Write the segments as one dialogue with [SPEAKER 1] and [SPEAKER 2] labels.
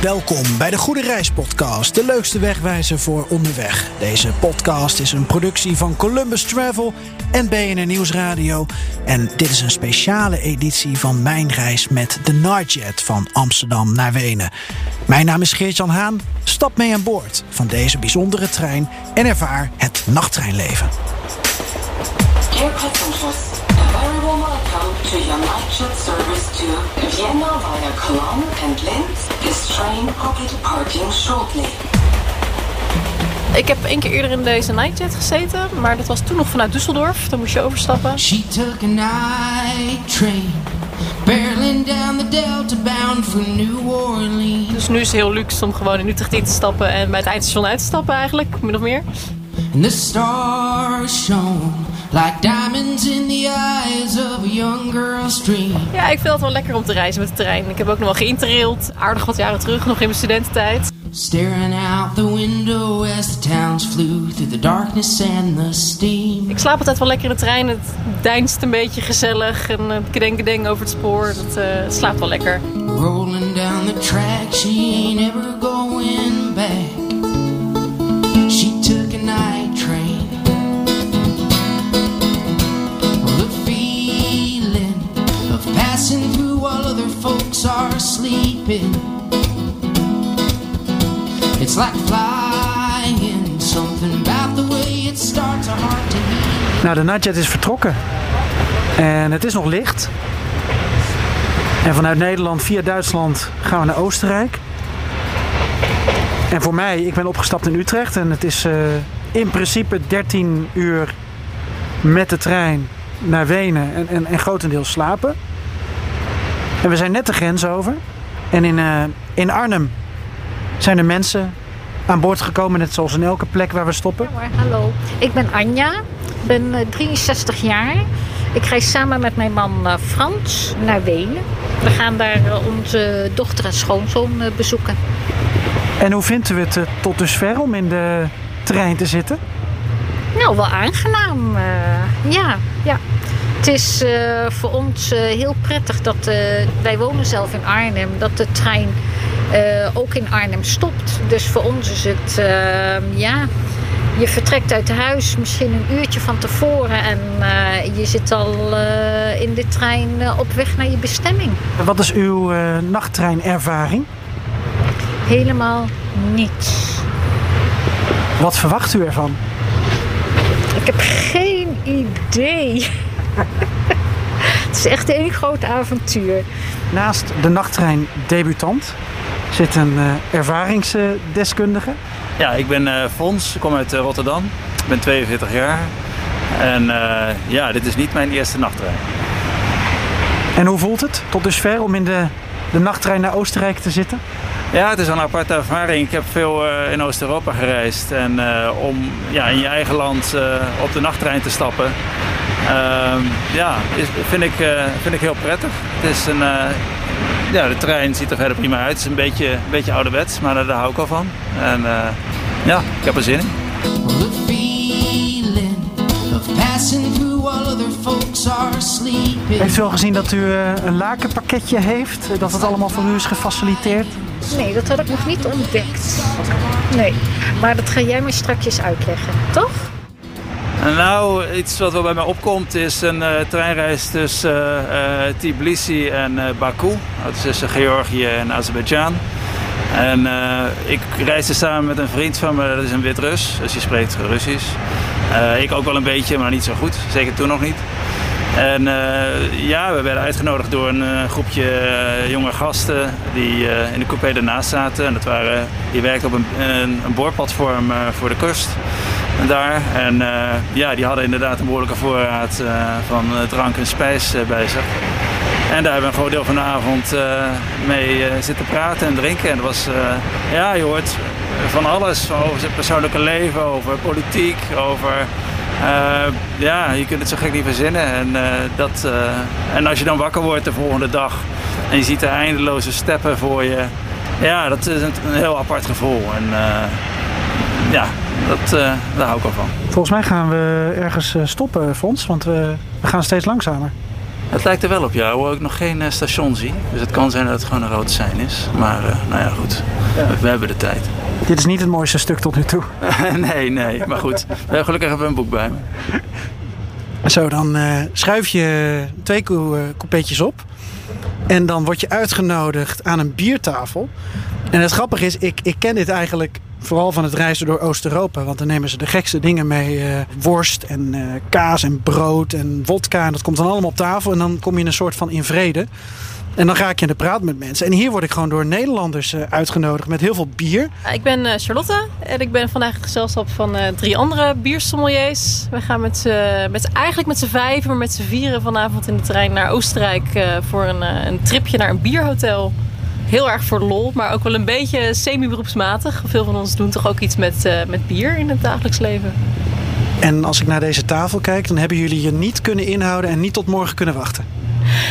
[SPEAKER 1] Welkom bij de Goede Reis Podcast, de leukste wegwijzer voor onderweg. Deze podcast is een productie van Columbus Travel en BNR Nieuwsradio. En dit is een speciale editie van mijn reis met de Narjet van Amsterdam naar Wenen. Mijn naam is Geert-Jan Haan. Stap mee aan boord van deze bijzondere trein en ervaar het nachttreinleven.
[SPEAKER 2] Passengers, a very warm welcome to jet service to Vienna via Cologne and Linz. This train will be departing shortly.
[SPEAKER 3] Ik heb één keer eerder in deze nightjet gezeten, maar dat was toen nog vanuit Düsseldorf. Daar moest je overstappen.
[SPEAKER 4] She took a night train, barreling down the Delta bound for New Orleans.
[SPEAKER 3] Dus nu is het heel luxe om gewoon in Utrecht in te stappen en bij het eindstation uit te stappen eigenlijk, min of meer.
[SPEAKER 4] And the stars shone like diamonds in the eyes of a young girl's dream.
[SPEAKER 3] Ja, ik vind het wel lekker om te reizen met de trein. Ik heb ook nog wel geïnterraild, aardig wat jaren terug, nog in mijn studententijd.
[SPEAKER 4] Staring out the window as the towns flew through the darkness and the steam.
[SPEAKER 3] Ik slaap altijd wel lekker in de trein, het deinst een beetje gezellig en het gedeng over het spoor. Dat het slaapt wel lekker.
[SPEAKER 4] Rolling down the track, she ain't ever going folks are sleeping. It's like flying, something about the way it starts to.
[SPEAKER 1] Nou, de Nightjet is vertrokken. En het is nog licht. En vanuit Nederland via Duitsland gaan we naar Oostenrijk. En voor mij, ik ben opgestapt in Utrecht. En het is eh, in principe 13 uur met de trein naar Wenen en, en, en grotendeels slapen. En we zijn net de grens over. En in, eh, in Arnhem zijn er mensen aan boord gekomen, net zoals in elke plek waar we stoppen.
[SPEAKER 5] Ja hoor, hallo. Ik ben Anja, ik ben eh, 63 jaar. Ik reis samen met mijn man eh, Frans naar Wenen. We gaan daar eh, onze dochter en schoonzoon eh, bezoeken.
[SPEAKER 1] En hoe vindt u het eh, tot dusver om in de trein te zitten?
[SPEAKER 5] Nou, wel aangenaam. eh, ja, ja. Het is eh, voor ons eh, heel prettig dat eh, wij wonen zelf in Arnhem, dat de trein ook in Arnhem stopt. Dus voor ons is het, eh, ja, je vertrekt uit huis misschien een uurtje van tevoren en je zit al in de trein op weg naar je bestemming.
[SPEAKER 1] Wat is uw nachttreinervaring?
[SPEAKER 5] Helemaal niets.
[SPEAKER 1] Wat verwacht u ervan?
[SPEAKER 5] Ik heb geen idee. het is echt één groot avontuur.
[SPEAKER 1] Naast de nachttrein debutant zit een eh, ervaringsdeskundige.
[SPEAKER 6] Ja, ik ben eh Fons, ik kom uit eh, Rotterdam. Ik ben 42 jaar. En eh, ja, dit is niet mijn eerste nachttrein.
[SPEAKER 1] En hoe voelt het tot dusver om in de, de nachttrein naar Oostenrijk te zitten?
[SPEAKER 6] Ja, het is een aparte ervaring. Ik heb veel eh, in Oost-Europa gereisd. En eh, om ja, in je eigen land eh, op de nachttrein te stappen, ja, is, vind, ik, eh, vind ik heel prettig. Het is een, eh, ja, de trein ziet er verder prima uit. Het is een beetje, een beetje ouderwets, maar daar hou ik al van. En eh, ja, ik heb er zin in.
[SPEAKER 4] Well, the feeling of passing through while other folks are sleeping.
[SPEAKER 1] Heeft u al gezien dat u een lakenpakketje heeft? Dat het allemaal voor u is gefaciliteerd?
[SPEAKER 5] Nee, dat had ik nog niet ontdekt. Nee, maar dat ga jij me strakjes uitleggen, toch?
[SPEAKER 6] Nou, iets wat wel bij mij opkomt is een eh, treinreis tussen eh, eh, Tbilisi en Baku. Dat is tussen Georgië en Azerbeidzjan. En ik reisde samen met een vriend van me, dat is een Wit-Rus, dus die spreekt Russisch. Ik ook wel een beetje, maar niet zo goed. Zeker toen nog niet. En ja, we werden uitgenodigd door een groepje jonge gasten die in de coupé ernaast zaten. En dat waren, die werkten op een, een, een boorplatform voor de kust daar. En eh, ja, die hadden inderdaad een behoorlijke voorraad eh, van eh, drank en spijs bij zich. En daar hebben we een groot deel van de avond mee zitten praten en drinken. En was, ja, je hoort van alles. Over zijn persoonlijke leven, over politiek, over... ja, je kunt het zo gek niet verzinnen. En, dat, en als je dan wakker wordt de volgende dag en je ziet de eindeloze steppen voor je. Ja, dat is een, een heel apart gevoel. En ja, dat, eh, daar hou ik wel van.
[SPEAKER 1] Volgens mij gaan we ergens eh, stoppen, Fons, want we, we gaan steeds langzamer.
[SPEAKER 6] Het lijkt er wel op jou, hoewel ik nog geen eh, station zie. Dus het kan zijn dat het gewoon een rood sein is. Maar nou ja, goed. We, we hebben de tijd.
[SPEAKER 1] Dit is niet het mooiste stuk tot nu toe.
[SPEAKER 6] nee, nee, maar goed. We hebben gelukkig hebben we een boek bij me.
[SPEAKER 1] Zo, dan schuif je twee cou- coupeetjes op. En dan word je uitgenodigd aan een biertafel. En het grappige is, ik, ik ken dit eigenlijk vooral van het reizen door Oost-Europa. Want dan nemen ze de gekste dingen mee. eh, worst en eh, kaas en brood en wodka. En dat komt dan allemaal op tafel. En dan kom je in een soort van in vrede. En dan ga ik in de praat met mensen. En hier word ik gewoon door Nederlanders eh, uitgenodigd met heel veel bier.
[SPEAKER 3] Ik ben Charlotte en ik ben vandaag gezelschap van drie andere biersommeliers. We gaan met, met, eigenlijk met z'n vijven, maar met z'n vieren vanavond in de trein naar Oostenrijk voor een, een tripje naar een bierhotel. Heel erg voor lol, maar ook wel een beetje semi-beroepsmatig. Veel van ons doen toch ook iets met, eh, met bier in het dagelijks leven.
[SPEAKER 1] En als ik naar deze tafel kijk, dan hebben jullie je niet kunnen inhouden en niet tot morgen kunnen wachten.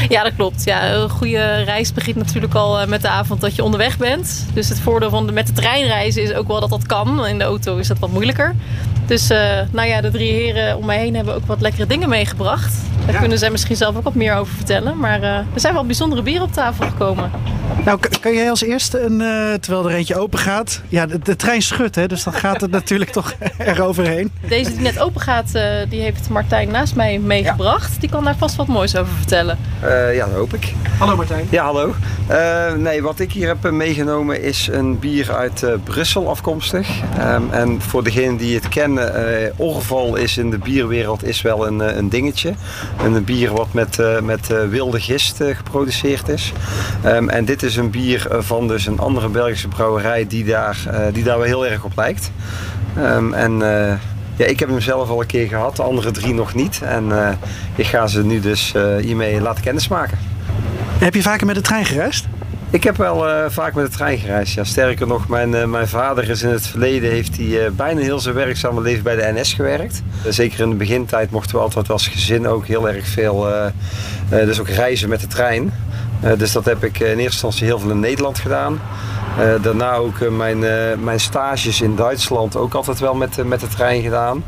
[SPEAKER 3] Ja, dat klopt. Ja, een goede reis begint natuurlijk al eh, met de avond dat je onderweg bent. Dus het voordeel van de, met de trein reizen is ook wel dat dat kan. In de auto is dat wat moeilijker. Dus eh, nou ja, de drie heren om mij heen hebben ook wat lekkere dingen meegebracht. Daar kunnen zij misschien zelf ook wat meer over vertellen. Maar eh, er zijn wel bijzondere bieren op tafel gekomen.
[SPEAKER 1] Nou, kan jij als eerste, een, eh, terwijl er eentje open gaat... Ja, de, de trein schudt, hè, dus dan gaat het natuurlijk toch eroverheen.
[SPEAKER 3] Deze die net open gaat, eh, die heeft Martijn naast mij meegebracht. Die kan daar vast wat moois over vertellen.
[SPEAKER 7] Eh, ja, dat hoop ik.
[SPEAKER 1] Hallo Martijn.
[SPEAKER 7] Ja, hallo. Eh, nee, wat ik hier heb meegenomen is een bier uit eh, Brussel afkomstig. Ehm, en voor degenen die het kennen, eh Orval is in de bierwereld is wel een, een dingetje. Een bier wat met, eh, met eh, wilde gist eh, geproduceerd is. Ehm, en dit is een bier van dus een andere Belgische brouwerij die daar, die daar wel heel erg op lijkt. Ehm, en ja, ik heb hem zelf al een keer gehad, de andere drie nog niet. En ik ga ze nu dus hiermee laten kennismaken.
[SPEAKER 1] Heb je vaker met de trein gereisd?
[SPEAKER 7] Ik heb wel eh, vaak met de trein gereisd. Ja. Sterker nog, mijn, eh, mijn vader is in het verleden heeft hij, eh, bijna heel zijn werkzame leven bij de NS gewerkt. Zeker in de begintijd mochten we altijd als gezin ook heel erg veel dus ook reizen met de trein. Dus dat heb ik in eerste instantie heel veel in Nederland gedaan. Eh, daarna ook eh, mijn, eh, mijn stages in Duitsland ook altijd wel met, met de trein gedaan.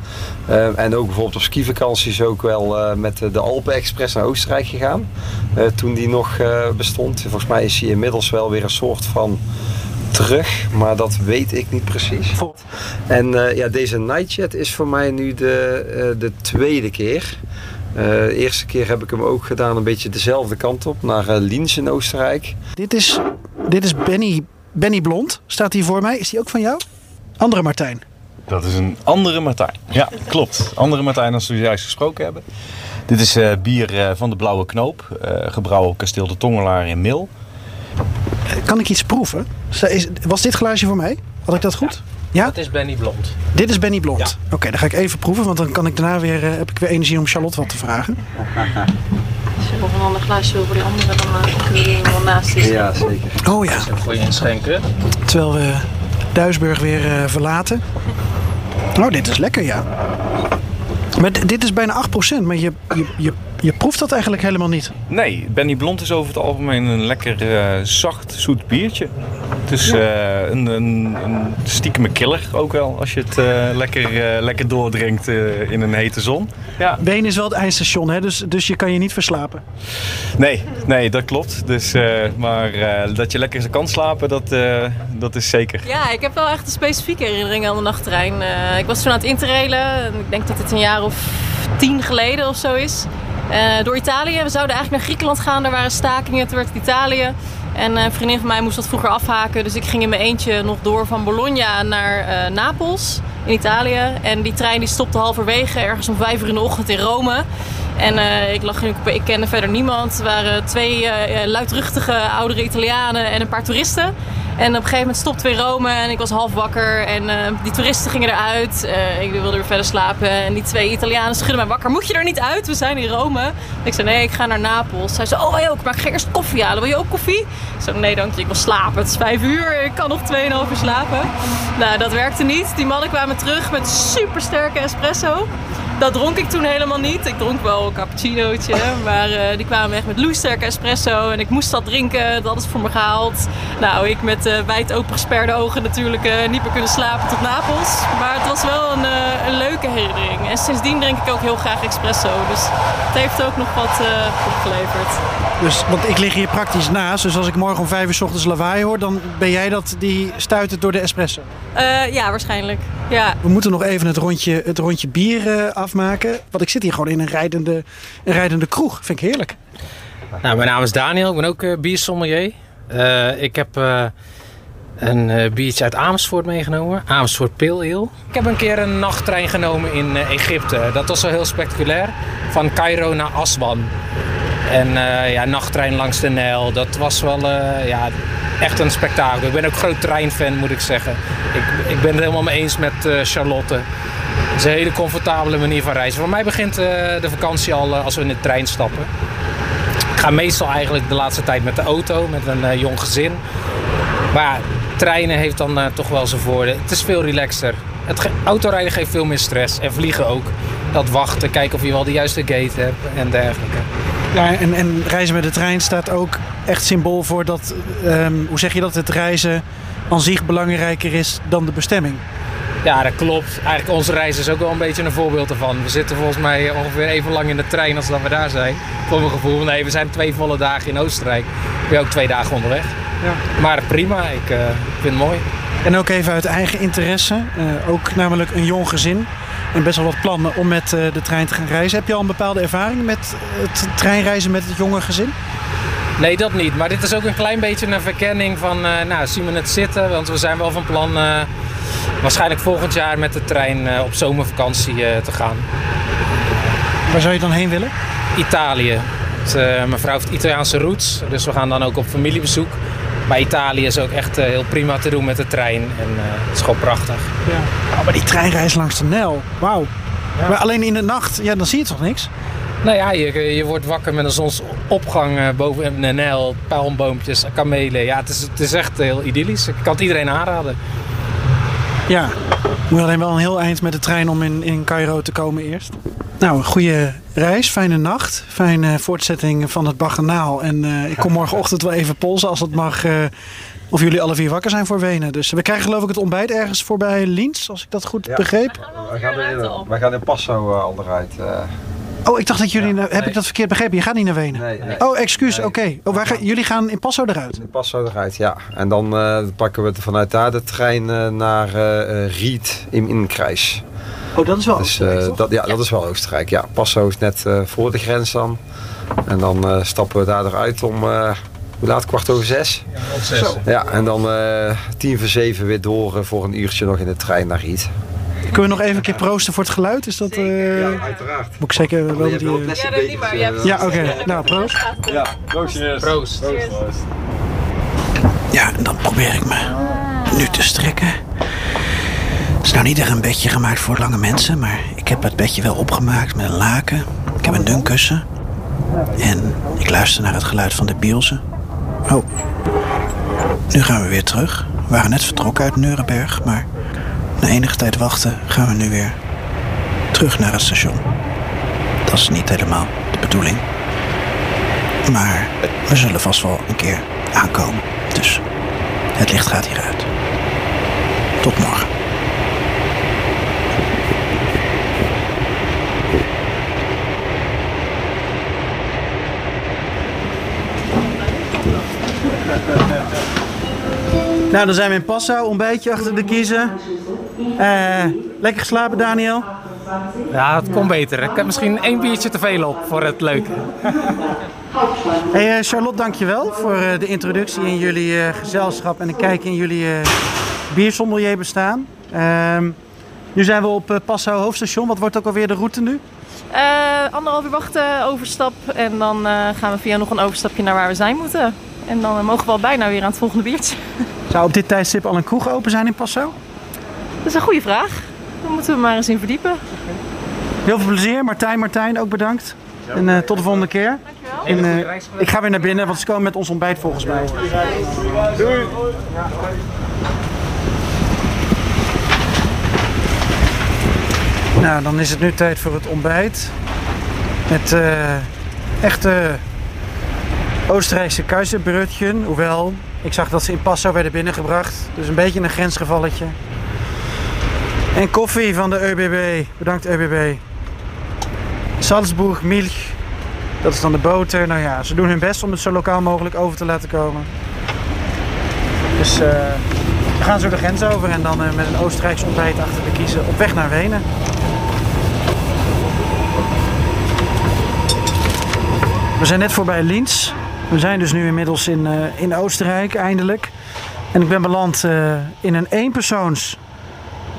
[SPEAKER 7] En ook bijvoorbeeld op skivakanties ook wel met de Alpen Express naar Oostenrijk gegaan. Toen die nog bestond. Volgens mij is hij inmiddels wel weer een soort van terug, maar dat weet ik niet precies. En eh, ja, deze Nightjet is voor mij nu de, de tweede keer. De eerste keer heb ik hem ook gedaan een beetje dezelfde kant op, naar Liens in Oostenrijk.
[SPEAKER 1] Dit is, dit is Benny, Benny Blond, staat hier voor mij. Is die ook van jou? Andere Martijn.
[SPEAKER 8] Dat is een andere Martijn. Ja, klopt. Andere Martijn dan we juist gesproken hebben. Dit is eh, bier eh, van de Blauwe Knoop. eh, gebrouwen op Kasteel de Tongelaar in Mil.
[SPEAKER 1] Kan ik iets proeven? Is- Was dit glaasje voor mij? Had ik dat goed? Ja?
[SPEAKER 9] Dat is Benny Blond.
[SPEAKER 1] Dit is Benny Blond. Oké, dan ga ik even proeven, want dan kan ik daarna weer, eh, heb ik weer energie om Charlotte wat te vragen.
[SPEAKER 3] Als je nog een ander glaasje wil voor die andere, dan uh, kun je die wel naast zitten.
[SPEAKER 7] Ja, zeker.
[SPEAKER 1] Oh ja,
[SPEAKER 9] Voor je inschenken.
[SPEAKER 1] terwijl we Duisburg weer eh, verlaten. Oh, dit is lekker, ja. Maar dit is bijna 8%, maar je, je, je, je proeft dat eigenlijk helemaal niet.
[SPEAKER 8] Nee, Benny Blond is over het algemeen een lekker eh, zacht, zoet biertje. Het is eh, een, een, een stiekeme killer ook wel, als je het eh, lekker, eh, lekker doordrinkt eh, in een hete zon. Ja.
[SPEAKER 1] Is wel het eindstation, hè? Dus, dus je kan je niet verslapen.
[SPEAKER 8] Nee, nee, dat klopt. Dus, eh, maar eh, dat je lekker kan slapen, dat, eh, dat is zeker.
[SPEAKER 3] Ja, ik heb wel echt een specifieke herinnering aan de nachttrein. Eh, ik was toen aan het interrailen. en Ik denk dat het een jaar of tien geleden of zo is. Eh, door Italië. We zouden eigenlijk naar Griekenland gaan. Er waren stakingen. Toen werd het Italië. En eh, een vriendin van mij moest dat vroeger afhaken. Dus ik ging in mijn eentje nog door van Bologna naar eh, Napels in Italië. En die trein die stopte halverwege ergens om vijf uur in de ochtend in Rome. En ik lag in. Ik kende verder niemand. Er waren twee eh, luidruchtige oudere Italianen en een paar toeristen. En op een gegeven moment stopte weer Rome en ik was half wakker. En eh, die toeristen gingen eruit. Eh, ik wilde weer verder slapen. En die twee Italianen schudden mij wakker. Moet je er niet uit? We zijn in Rome. Ik zei, nee, ik ga naar Napels. Zij zei, oh, wij ook. Maar ik ga eerst koffie halen. Wil je ook koffie? Ik zei, nee, dank je. Ik wil slapen. Het is vijf uur. Ik kan nog 2,5 uur slapen. Nou, dat werkte niet. Die mannen kwamen terug met super sterke espresso. Dat dronk ik toen helemaal niet. Ik dronk wel een cappuccinootje, maar eh, die kwamen echt met loeisterke espresso. En ik moest dat drinken, dat ze voor me gehaald. Nou, ik met uh, wijd opengesperde ogen natuurlijk eh, niet meer kunnen slapen tot Napels. Maar het was wel een, een leuke herinnering. En sindsdien drink ik ook heel graag espresso. Dus het heeft ook nog wat opgeleverd.
[SPEAKER 1] Dus, want ik lig hier praktisch naast. Dus als ik morgen om vijf uur 's ochtends lawaai hoor, dan ben jij dat die stuitert door de espresso.
[SPEAKER 3] Eh, ja, waarschijnlijk. Ja.
[SPEAKER 1] We moeten nog even het rondje, het rondje bier eh, afmaken. Want ik zit hier gewoon in een rijdende, een rijdende kroeg. Vind ik heerlijk.
[SPEAKER 9] Nou, mijn naam is Daniel, ik ben ook eh biersommelier. Eh, ik heb eh, een eh, biertje uit Amersfoort meegenomen, Amersfoort Pale Ale. Ik heb een keer een nachttrein genomen in Egypte. Dat was wel heel spectaculair, van Cairo naar Aswan. En eh, ja, nachttrein langs de Nijl, dat was wel eh, ja, echt een spektakel. Ik ben ook groot treinfan, moet ik zeggen. Ik, ik ben het helemaal mee eens met eh, Charlotte. Het is een hele comfortabele manier van reizen. Voor mij begint de vakantie al als we in de trein stappen. Ik ga meestal eigenlijk de laatste tijd met de auto, met een jong gezin. Maar treinen heeft dan toch wel zijn voordeel. Het is veel relaxer. Het autorijden geeft veel meer stress. En vliegen ook. Dat wachten, kijken of je wel de juiste gate hebt en dergelijke.
[SPEAKER 1] Ja, en, en reizen met de trein staat ook echt symbool voor dat, ehm, hoe zeg je dat, het reizen aan zich belangrijker is dan de bestemming.
[SPEAKER 9] Ja, dat klopt. Eigenlijk onze reis is ook wel een beetje een voorbeeld ervan. We zitten volgens mij ongeveer even lang in de trein als dat we daar zijn. Voor mijn gevoel. Nee, we zijn twee volle dagen in Oostenrijk. Ik ben ook twee dagen onderweg.
[SPEAKER 1] Ja.
[SPEAKER 9] Maar prima, ik eh, vind het mooi.
[SPEAKER 1] En ook even uit eigen interesse, eh, ook namelijk een jong gezin. En best wel wat plannen om met eh, de trein te gaan reizen. Heb je al een bepaalde ervaring met het treinreizen met het jonge gezin?
[SPEAKER 9] Nee, dat niet. Maar dit is ook een klein beetje een verkenning van, eh, nou, zien we het zitten? Want we zijn wel van plan waarschijnlijk volgend jaar met de trein op zomervakantie te gaan.
[SPEAKER 1] Waar zou je dan heen willen?
[SPEAKER 9] Italië. Het, mijn vrouw heeft Italiaanse roots, dus we gaan dan ook op familiebezoek. Maar Italië is ook echt eh, heel prima te doen met de trein. En eh, het is gewoon prachtig.
[SPEAKER 1] Ja. Oh, maar die treinreis langs de Nijl, wauw. Maar alleen in de nacht, ja, dan zie je toch niks?
[SPEAKER 9] Nou ja, je, je wordt wakker met een zonsopgang eh, boven de Nijl, palmboompjes, kamelen. Ja, het is, het is echt heel idyllisch. Ik kan het iedereen aanraden.
[SPEAKER 1] Ja, moet je alleen wel een heel eind met de trein om in, in Cairo te komen eerst. Nou, een goede reis, fijne nacht, fijne voortzetting van het Baganaal. En eh, ik kom morgenochtend wel even polsen als het mag, eh, of jullie alle vier wakker zijn voor Wenen. Dus we krijgen geloof ik het ontbijt ergens voorbij Liens, als ik dat goed
[SPEAKER 7] Ja.
[SPEAKER 1] begreep.
[SPEAKER 7] Wij gaan, in, wij gaan in Passo uh, al eruit. eh.
[SPEAKER 1] Oh, ik dacht dat jullie, naar- heb ik dat verkeerd begrepen? Je gaat niet naar Wenen?
[SPEAKER 7] Nee, nee.
[SPEAKER 1] Oh, excuus, oké. Oh, wij gaan- jullie gaan in Passo eruit?
[SPEAKER 7] In Passo eruit, ja. En dan eh, pakken we vanuit daar de trein eh, naar eh, eh, Ried in Inkruis.
[SPEAKER 1] Oh, dat is wel
[SPEAKER 7] dus, eh, dat, Ja, dat is wel Oostenrijk. Ja, Passo is net eh, voor de grens dan. En dan eh, stappen we daar eruit om, eh, hoe laat? Kwart over zes?
[SPEAKER 1] Zo.
[SPEAKER 7] Ja, en dan eh, tien voor zeven weer door voor een uurtje nog in de trein naar Ried.
[SPEAKER 1] Kunnen we nog even een keer proosten voor het geluid? Is dat, eh,
[SPEAKER 7] Ja, uiteraard.
[SPEAKER 1] Moet ik zeker wel die... eh,
[SPEAKER 7] Ja, dat niet, maar je hebt-
[SPEAKER 1] Ja, oké. Nou, proost.
[SPEAKER 7] Ja, proost.
[SPEAKER 9] Proost.
[SPEAKER 1] Ja, en dan probeer ik me nu te strekken. Het is nou niet echt een bedje gemaakt voor lange mensen, maar ik heb het bedje wel opgemaakt met een laken. Ik heb een dun kussen. En ik luister naar het geluid van de bielsen. Oh, nu gaan we weer terug. We waren net vertrokken uit Nuremberg, maar na enige tijd wachten gaan we nu weer terug naar het station. Dat is niet helemaal de bedoeling. Maar we zullen vast wel een keer aankomen. Dus het licht gaat hieruit. Tot morgen. Nou, dan zijn we in Passau, ontbijtje achter de kiezen. Eh, lekker geslapen, Daniel?
[SPEAKER 9] Ja, het kon beter. Ik heb misschien één biertje te veel op voor het leuke.
[SPEAKER 1] Hey, eh, Charlotte, dankjewel voor eh, de introductie in jullie eh, gezelschap en een kijk in jullie eh biersommelier bestaan. Ehm, nu zijn we op Passau hoofdstation. Wat wordt ook alweer de route nu?
[SPEAKER 3] Eh, anderhalf uur wachten, overstap. En dan eh, gaan we via nog een overstapje naar waar we zijn moeten. En dan mogen we al bijna weer aan het volgende biertje.
[SPEAKER 1] Zou op dit tijdstip al een kroeg open zijn in Passau?
[SPEAKER 3] Dat is een goede vraag. Dan moeten we maar eens in verdiepen.
[SPEAKER 1] Heel veel plezier. Martijn, Martijn, ook bedankt. En eh, tot de volgende keer. En, eh, ik ga weer naar binnen, want ze komen met ons ontbijt volgens mij.
[SPEAKER 7] Doei.
[SPEAKER 1] Nou, dan is het nu tijd voor het ontbijt. Met eh, echte Oostenrijkse keizerbroodje. Hoewel, ik zag dat ze in Passau werden binnengebracht. Dus een beetje een grensgevalletje. En koffie van de ÖBB. Bedankt ÖBB. Salzburg Milch. Dat is dan de boter. Nou ja, ze doen hun best om het zo lokaal mogelijk over te laten komen. Dus eh, we gaan zo de grens over en dan eh, met een Oostenrijks ontbijt achter de kiezen op weg naar Wenen. We zijn net voorbij Linz. We zijn dus nu inmiddels in, eh, in Oostenrijk, eindelijk. En ik ben beland in een eenpersoons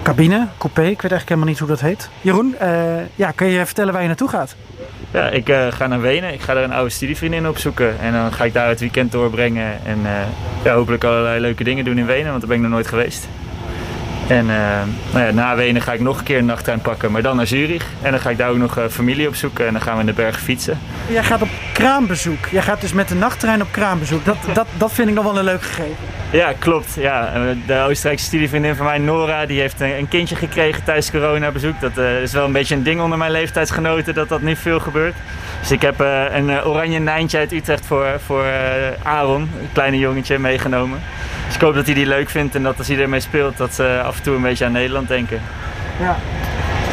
[SPEAKER 1] cabine, coupé. Ik weet eigenlijk helemaal niet hoe dat heet. Jeroen, eh, ja, kun je vertellen waar je naartoe gaat?
[SPEAKER 10] Ja, ik eh, ga naar Wenen. Ik ga er een oude studievriendin opzoeken. En dan ga ik daar het weekend doorbrengen. En eh, ja, hopelijk allerlei leuke dingen doen in Wenen, want daar ben ik nog nooit geweest. En eh, nou ja, na Wenen ga ik nog een keer een nachttrein pakken, maar dan naar Zurich. En dan ga ik daar ook nog eh, familie opzoeken en dan gaan we in de bergen fietsen.
[SPEAKER 1] Jij gaat op kraambezoek. Jij gaat dus met de nachttrein op kraambezoek. Dat, dat, dat vind ik nog wel een leuk gegeven.
[SPEAKER 10] Ja, klopt. Ja. Eh, De Oostenrijkse studievriendin van mij, Nora, die heeft een kindje gekregen tijdens coronabezoek. Dat is wel een beetje een ding onder mijn leeftijdsgenoten dat dat niet veel gebeurt. Dus ik heb een oranje nijntje uit Utrecht voor, voor Aaron, een kleine jongetje, meegenomen. Ik hoop dat hij die leuk vindt en dat als hij ermee speelt, dat ze af en toe een beetje aan Nederland denken.
[SPEAKER 1] Ja.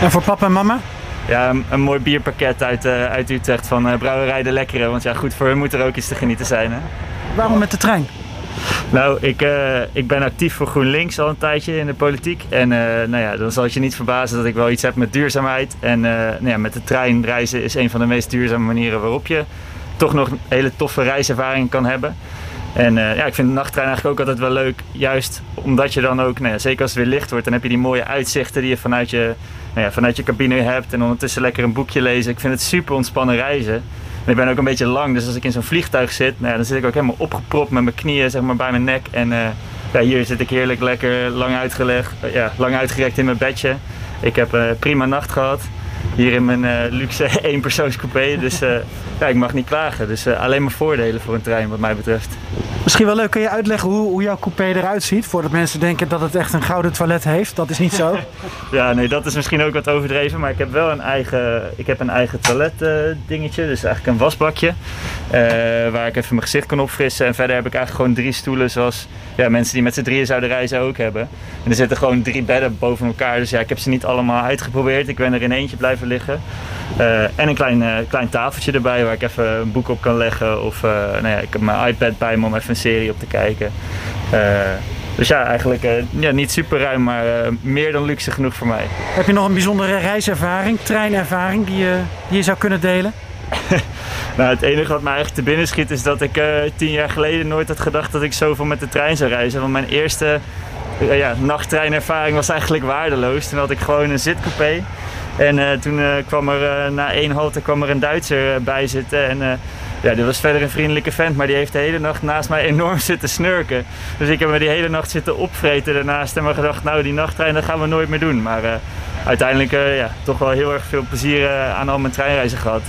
[SPEAKER 1] En voor papa en mama?
[SPEAKER 10] Ja, een, een mooi bierpakket uit, eh, uit Utrecht van eh, Brouwerij de Lekkere. Want ja, goed, voor hun moet er ook iets te genieten zijn. Hè?
[SPEAKER 1] Waarom met de trein?
[SPEAKER 10] Nou, ik, eh, ik ben actief voor GroenLinks al een tijdje in de politiek. En eh, nou ja, dan zal het je niet verbazen dat ik wel iets heb met duurzaamheid. En eh, nou ja, met de trein reizen is een van de meest duurzame manieren waarop je toch nog een hele toffe reiservaring kan hebben. En eh, ja, ik vind de nachttrein eigenlijk ook altijd wel leuk. Juist omdat je dan ook, nou ja, zeker als het weer licht wordt, dan heb je die mooie uitzichten die je vanuit je, nou ja, vanuit je cabine hebt. En ondertussen lekker een boekje lezen. Ik vind het super ontspannen reizen. En ik ben ook een beetje lang, dus als ik in zo'n vliegtuig zit, nou ja, dan zit ik ook helemaal opgepropt met mijn knieën zeg maar, bij mijn nek. En eh, ja, hier zit ik heerlijk lekker lang, uitgelegd, eh, ja, lang uitgerekt in mijn bedje. Ik heb een prima nacht gehad. Hier in mijn eh, luxe eenpersoonscoupé. Dus eh, ja, ik mag niet klagen. Dus eh, alleen maar voordelen voor een trein wat mij betreft.
[SPEAKER 1] Misschien wel leuk, kun je uitleggen hoe, hoe jouw coupé eruit ziet? Voordat mensen denken dat het echt een gouden toilet heeft. Dat is niet zo.
[SPEAKER 10] Ja, nee, dat is misschien ook wat overdreven. Maar ik heb wel een eigen, ik heb een eigen toilet dingetje. Dus eigenlijk een wasbakje. waar ik even mijn gezicht kan opfrissen. En verder heb ik eigenlijk gewoon drie stoelen zoals ja, mensen die met z'n drieën zouden reizen ook hebben. En er zitten gewoon drie bedden boven elkaar. Dus ja, ik heb ze niet allemaal uitgeprobeerd. Ik ben er in eentje blijven liggen. Eh, en een klein, eh, klein tafeltje erbij waar ik even een boek op kan leggen. Of eh, nou ja, ik heb mijn iPad bij me om even een serie op te kijken. Dus ja, eigenlijk ja, niet super ruim, maar meer dan luxe genoeg voor mij.
[SPEAKER 1] Heb je nog een bijzondere reiservaring, treinervaring die je, die je zou kunnen delen?
[SPEAKER 10] Nou, het enige wat mij eigenlijk te binnen schiet is dat ik tien jaar geleden nooit had gedacht dat ik zoveel met de trein zou reizen. Want mijn eerste ja, nachttreinervaring was eigenlijk waardeloos. Toen had ik gewoon een zitcoupé. En eh, toen eh, kwam er eh, na één halte kwam er een Duitser bij zitten. En ja, die was verder een vriendelijke vent, maar die heeft de hele nacht naast mij enorm zitten snurken. Dus ik heb me die hele nacht zitten opvreten daarnaast en maar gedacht, nou die nachttrein dat gaan we nooit meer doen. Maar uiteindelijk ja, toch wel heel erg veel plezier aan al mijn treinreizen gehad.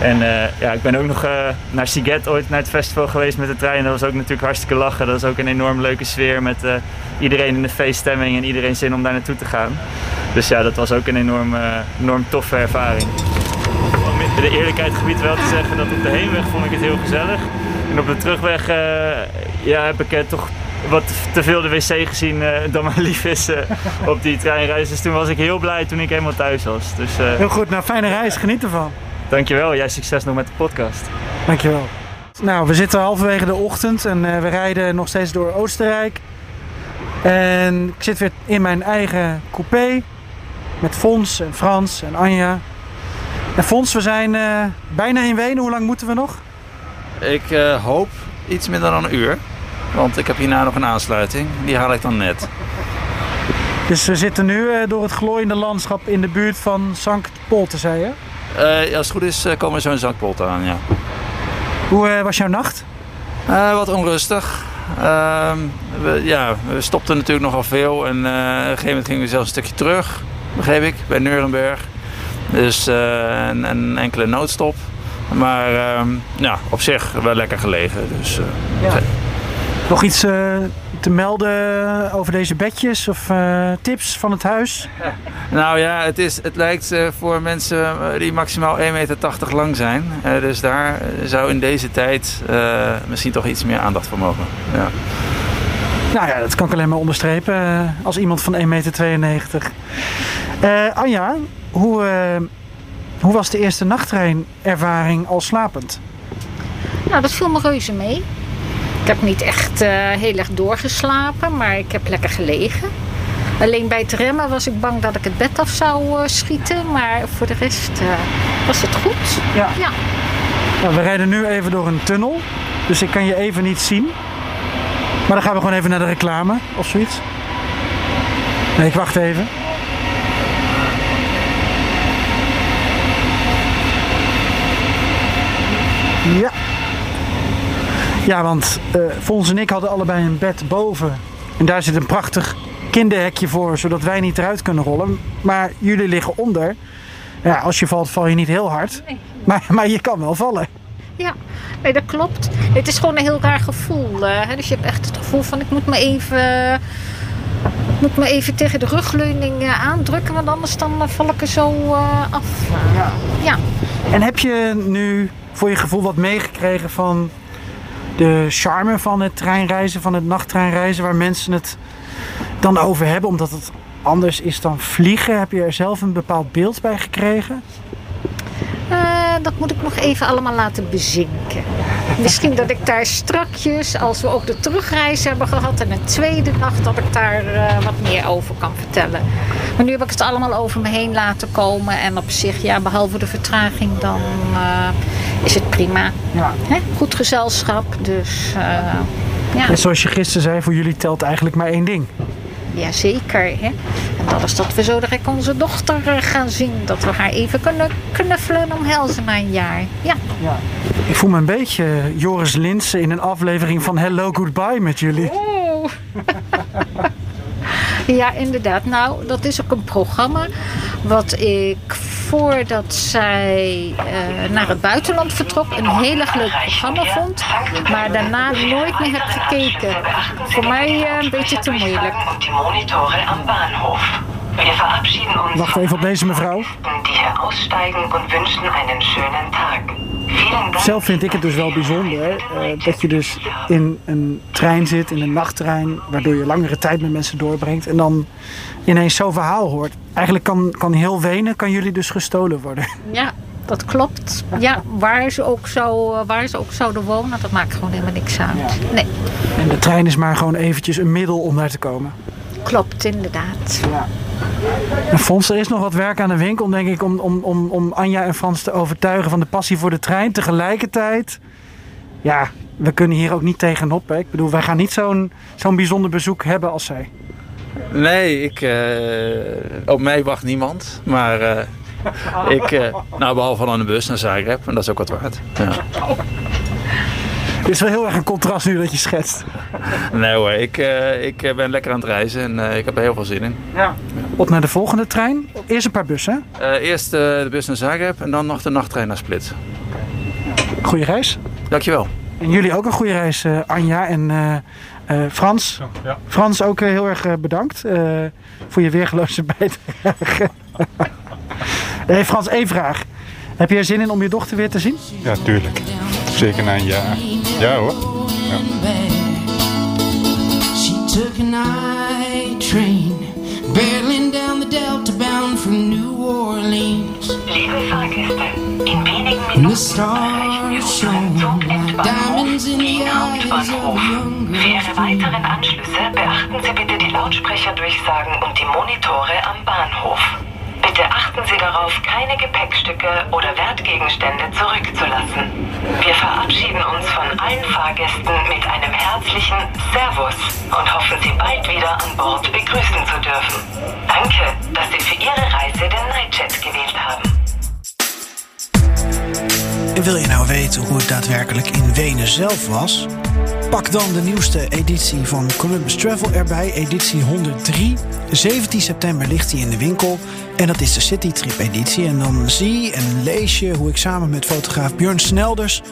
[SPEAKER 10] En ja, ik ben ook nog naar Siget ooit naar het festival geweest met de trein. Dat was ook natuurlijk hartstikke lachen. Dat was ook een enorm leuke sfeer met iedereen in de feeststemming en iedereen zin om daar naartoe te gaan. Dus ja, dat was ook een enorm, eh, enorm toffe ervaring. Om in de eerlijkheid gebied wel te zeggen dat op de heenweg vond ik het heel gezellig. En op de terugweg eh, ja, heb ik eh, toch wat te veel de wc gezien eh, dan mijn lief is eh, op die treinreis. Dus toen was ik heel blij toen ik helemaal thuis was. Dus eh,
[SPEAKER 1] Heel goed, nou fijne reis, geniet ervan.
[SPEAKER 10] dankjewel. Jij succes nog met de podcast.
[SPEAKER 1] Dankjewel. Nou, we zitten halverwege de ochtend en eh, we rijden nog steeds door Oostenrijk. En ik zit weer in mijn eigen coupé met Fons en Frans en Anja. En Fons, we zijn eh, bijna in Wenen. Hoe lang moeten we nog?
[SPEAKER 11] Ik eh, hoop iets minder dan een uur. Want ik heb hierna nog een aansluiting. Die haal ik dan net.
[SPEAKER 1] Dus we zitten nu eh, door het glooiende landschap in de buurt van Sankt Polten, zei je?
[SPEAKER 11] Ja, als het goed is komen we zo in Zakpot aan, ja.
[SPEAKER 1] Hoe was jouw nacht?
[SPEAKER 11] Wat onrustig. Ehm, we, ja, we stopten natuurlijk nogal veel. En eh, op een gegeven moment gingen we zelfs een stukje terug, begreep ik, bij Nuremberg. Dus uh, een, een, enkele noodstop. Maar ehm, ja, op zich wel lekker gelegen. Dus, uh,
[SPEAKER 1] ja. Nog iets te melden over deze bedjes of uh, tips van het huis?
[SPEAKER 11] Nou ja, het, is, het lijkt uh, voor mensen die maximaal 1,80 meter lang zijn. Uh, dus daar zou in deze tijd misschien toch iets meer aandacht voor mogen. Ja.
[SPEAKER 1] Nou ja, dat kan ik alleen maar onderstrepen als iemand van 1,92 meter. Anja, hoe, hoe was de eerste nachttreinervaring al slapend?
[SPEAKER 5] Nou, dat viel me reuze mee. Ik heb niet echt uh, heel erg doorgeslapen, maar ik heb lekker gelegen. Alleen bij het remmen was ik bang dat ik het bed af zou uh, schieten. Maar voor de rest uh, was het goed.
[SPEAKER 1] Ja. ja. Nou, we rijden nu even door een tunnel. Dus ik kan je even niet zien. Maar dan gaan we gewoon even naar de reclame of zoiets. Nee, ik wacht even. Ja. Ja, want uh, Fons en ik hadden allebei een bed boven. En daar zit een prachtig kinderhekje voor, zodat wij niet eruit kunnen rollen. Maar jullie liggen onder. Ja, als je valt, val je niet heel hard. Nee. Maar, maar je kan wel vallen.
[SPEAKER 5] Ja, nee, dat klopt. Het is gewoon een heel raar gevoel. Uh, hè? Dus je hebt echt het gevoel van ik moet me even, moet me even tegen de rugleuning uh, aandrukken. Want anders dan val ik er zo af.
[SPEAKER 1] Ja.
[SPEAKER 5] ja.
[SPEAKER 1] En heb je nu voor je gevoel wat meegekregen van de charme van het treinreizen, van het nachttreinreizen, waar mensen het dan over hebben, omdat het anders is dan vliegen. Heb je er zelf een bepaald beeld bij gekregen?
[SPEAKER 5] Uh, dat moet ik nog even allemaal laten bezinken. Misschien dat ik daar strakjes, als we ook de terugreis hebben gehad en een tweede nacht, dat ik daar uh, wat meer over kan vertellen. Maar nu heb ik het allemaal over me heen laten komen. En op zich, ja, behalve de vertraging, dan uh, is het prima.
[SPEAKER 1] Ja.
[SPEAKER 5] Hè? Goed gezelschap, dus ja.
[SPEAKER 1] En zoals je gisteren zei, voor jullie telt eigenlijk maar één ding.
[SPEAKER 5] Jazeker. Hè? Dat is dat we zo direct onze dochter gaan zien. Dat we haar even kunnen knuffelen en omhelzen na een jaar. Ja.
[SPEAKER 1] ja. Ik voel me een beetje Joris Linsen in een aflevering van Hello Goodbye met jullie.
[SPEAKER 5] Oh. ja, inderdaad. Nou, dat is ook een programma wat ik voordat zij uh, naar het buitenland vertrok een heel erg leuk programma vond. Maar daarna nooit meer heb gekeken. Voor mij uh, een beetje te moeilijk.
[SPEAKER 2] Die monitoren am Bahnhof. Wir verabschieden uns
[SPEAKER 1] Wacht even op deze mevrouw.
[SPEAKER 2] die hier aussteigen und wünschen einen schönen Tag.
[SPEAKER 1] Zelf vind ik het dus wel bijzonder uh, dat je dus in een trein zit, in een nachttrein, waardoor je langere tijd met mensen doorbrengt en dan ineens zo'n verhaal hoort. Eigenlijk kan, kan heel Wenen, kan jullie dus gestolen worden.
[SPEAKER 5] Ja, dat klopt. Ja, waar ze ook, zou, waar ze ook zouden wonen, dat maakt gewoon helemaal niks uit. Nee.
[SPEAKER 1] En de trein is maar gewoon eventjes een middel om daar te komen.
[SPEAKER 5] Klopt, inderdaad.
[SPEAKER 1] Ja. En Fons, er is nog wat werk aan de winkel, denk ik, om, om, om, om Anja en Frans te overtuigen van de passie voor de trein. Tegelijkertijd, ja, we kunnen hier ook niet tegenop. Hè? Ik bedoel, wij gaan niet zo'n zo'n bijzonder bezoek hebben als zij.
[SPEAKER 11] Nee, ik, uh, op mij wacht niemand. Maar uh, ik, uh, nou behalve aan de bus naar Zagreb, en dat is ook wat waard. Ja.
[SPEAKER 1] Het is wel heel erg een contrast nu dat je schetst.
[SPEAKER 11] Nee hoor, ik, uh, ik ben lekker aan het reizen en uh, ik heb er heel veel zin in.
[SPEAKER 1] Ja. Op naar de volgende trein. Eerst een paar bussen.
[SPEAKER 11] Uh, eerst de bus naar Zagreb en dan nog de nachttrein naar Split.
[SPEAKER 1] Goeie reis.
[SPEAKER 11] Dankjewel.
[SPEAKER 1] En jullie ook een goede reis, Anja en Frans.
[SPEAKER 8] Ja.
[SPEAKER 1] Frans ook heel erg bedankt voor je weergeloze bijdrage. hey Frans, één vraag. Heb je er zin in om je dochter weer te zien?
[SPEAKER 8] Ja, tuurlijk. Zeker na een jaar. Ja hoor. Ja.
[SPEAKER 4] She took a night train, barreling down the Delta bound from New Orleans.
[SPEAKER 2] Liebe Fahrgäste, in wenigen Minuten
[SPEAKER 4] stars shone like diamonds in the eyes of a young
[SPEAKER 2] Für Ihre weiteren Anschlüsse beachten Sie bitte die Lautsprecherdurchsagen und die Monitore am Bahnhof. Achten Sie darauf, keine Gepäckstücke oder Wertgegenstände zurückzulassen. Wir verabschieden uns von allen Fahrgästen mit einem herzlichen Servus und hoffen, Sie bald wieder an Bord begrüßen zu dürfen. Danke, dass Sie für Ihre Reise den Nightjet gewählt haben.
[SPEAKER 1] Wil je nou weten hoe het daadwerkelijk in Wenen zelf was? Pak dan de nieuwste editie van Columbus Travel erbij, editie 103. 17 september ligt hij in de winkel en dat is de Citytrip editie. En dan zie en lees je hoe ik samen met fotograaf Björn Snelders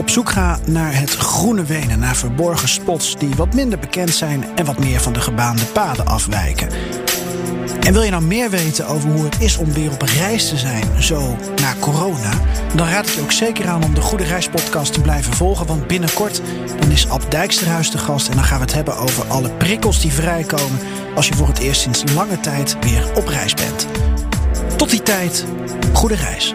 [SPEAKER 1] op zoek ga naar het groene Wenen, naar verborgen spots die wat minder bekend zijn en wat meer van de gebaande paden afwijken. En wil je nou meer weten over hoe het is om weer op reis te zijn, zo na corona, dan raad ik je ook zeker aan om de Goede Reis podcast te blijven volgen. Want binnenkort dan is Ab Dijksterhuis de gast en dan gaan we het hebben over alle prikkels die vrijkomen als je voor het eerst sinds lange tijd weer op reis bent. Tot die tijd, goede reis.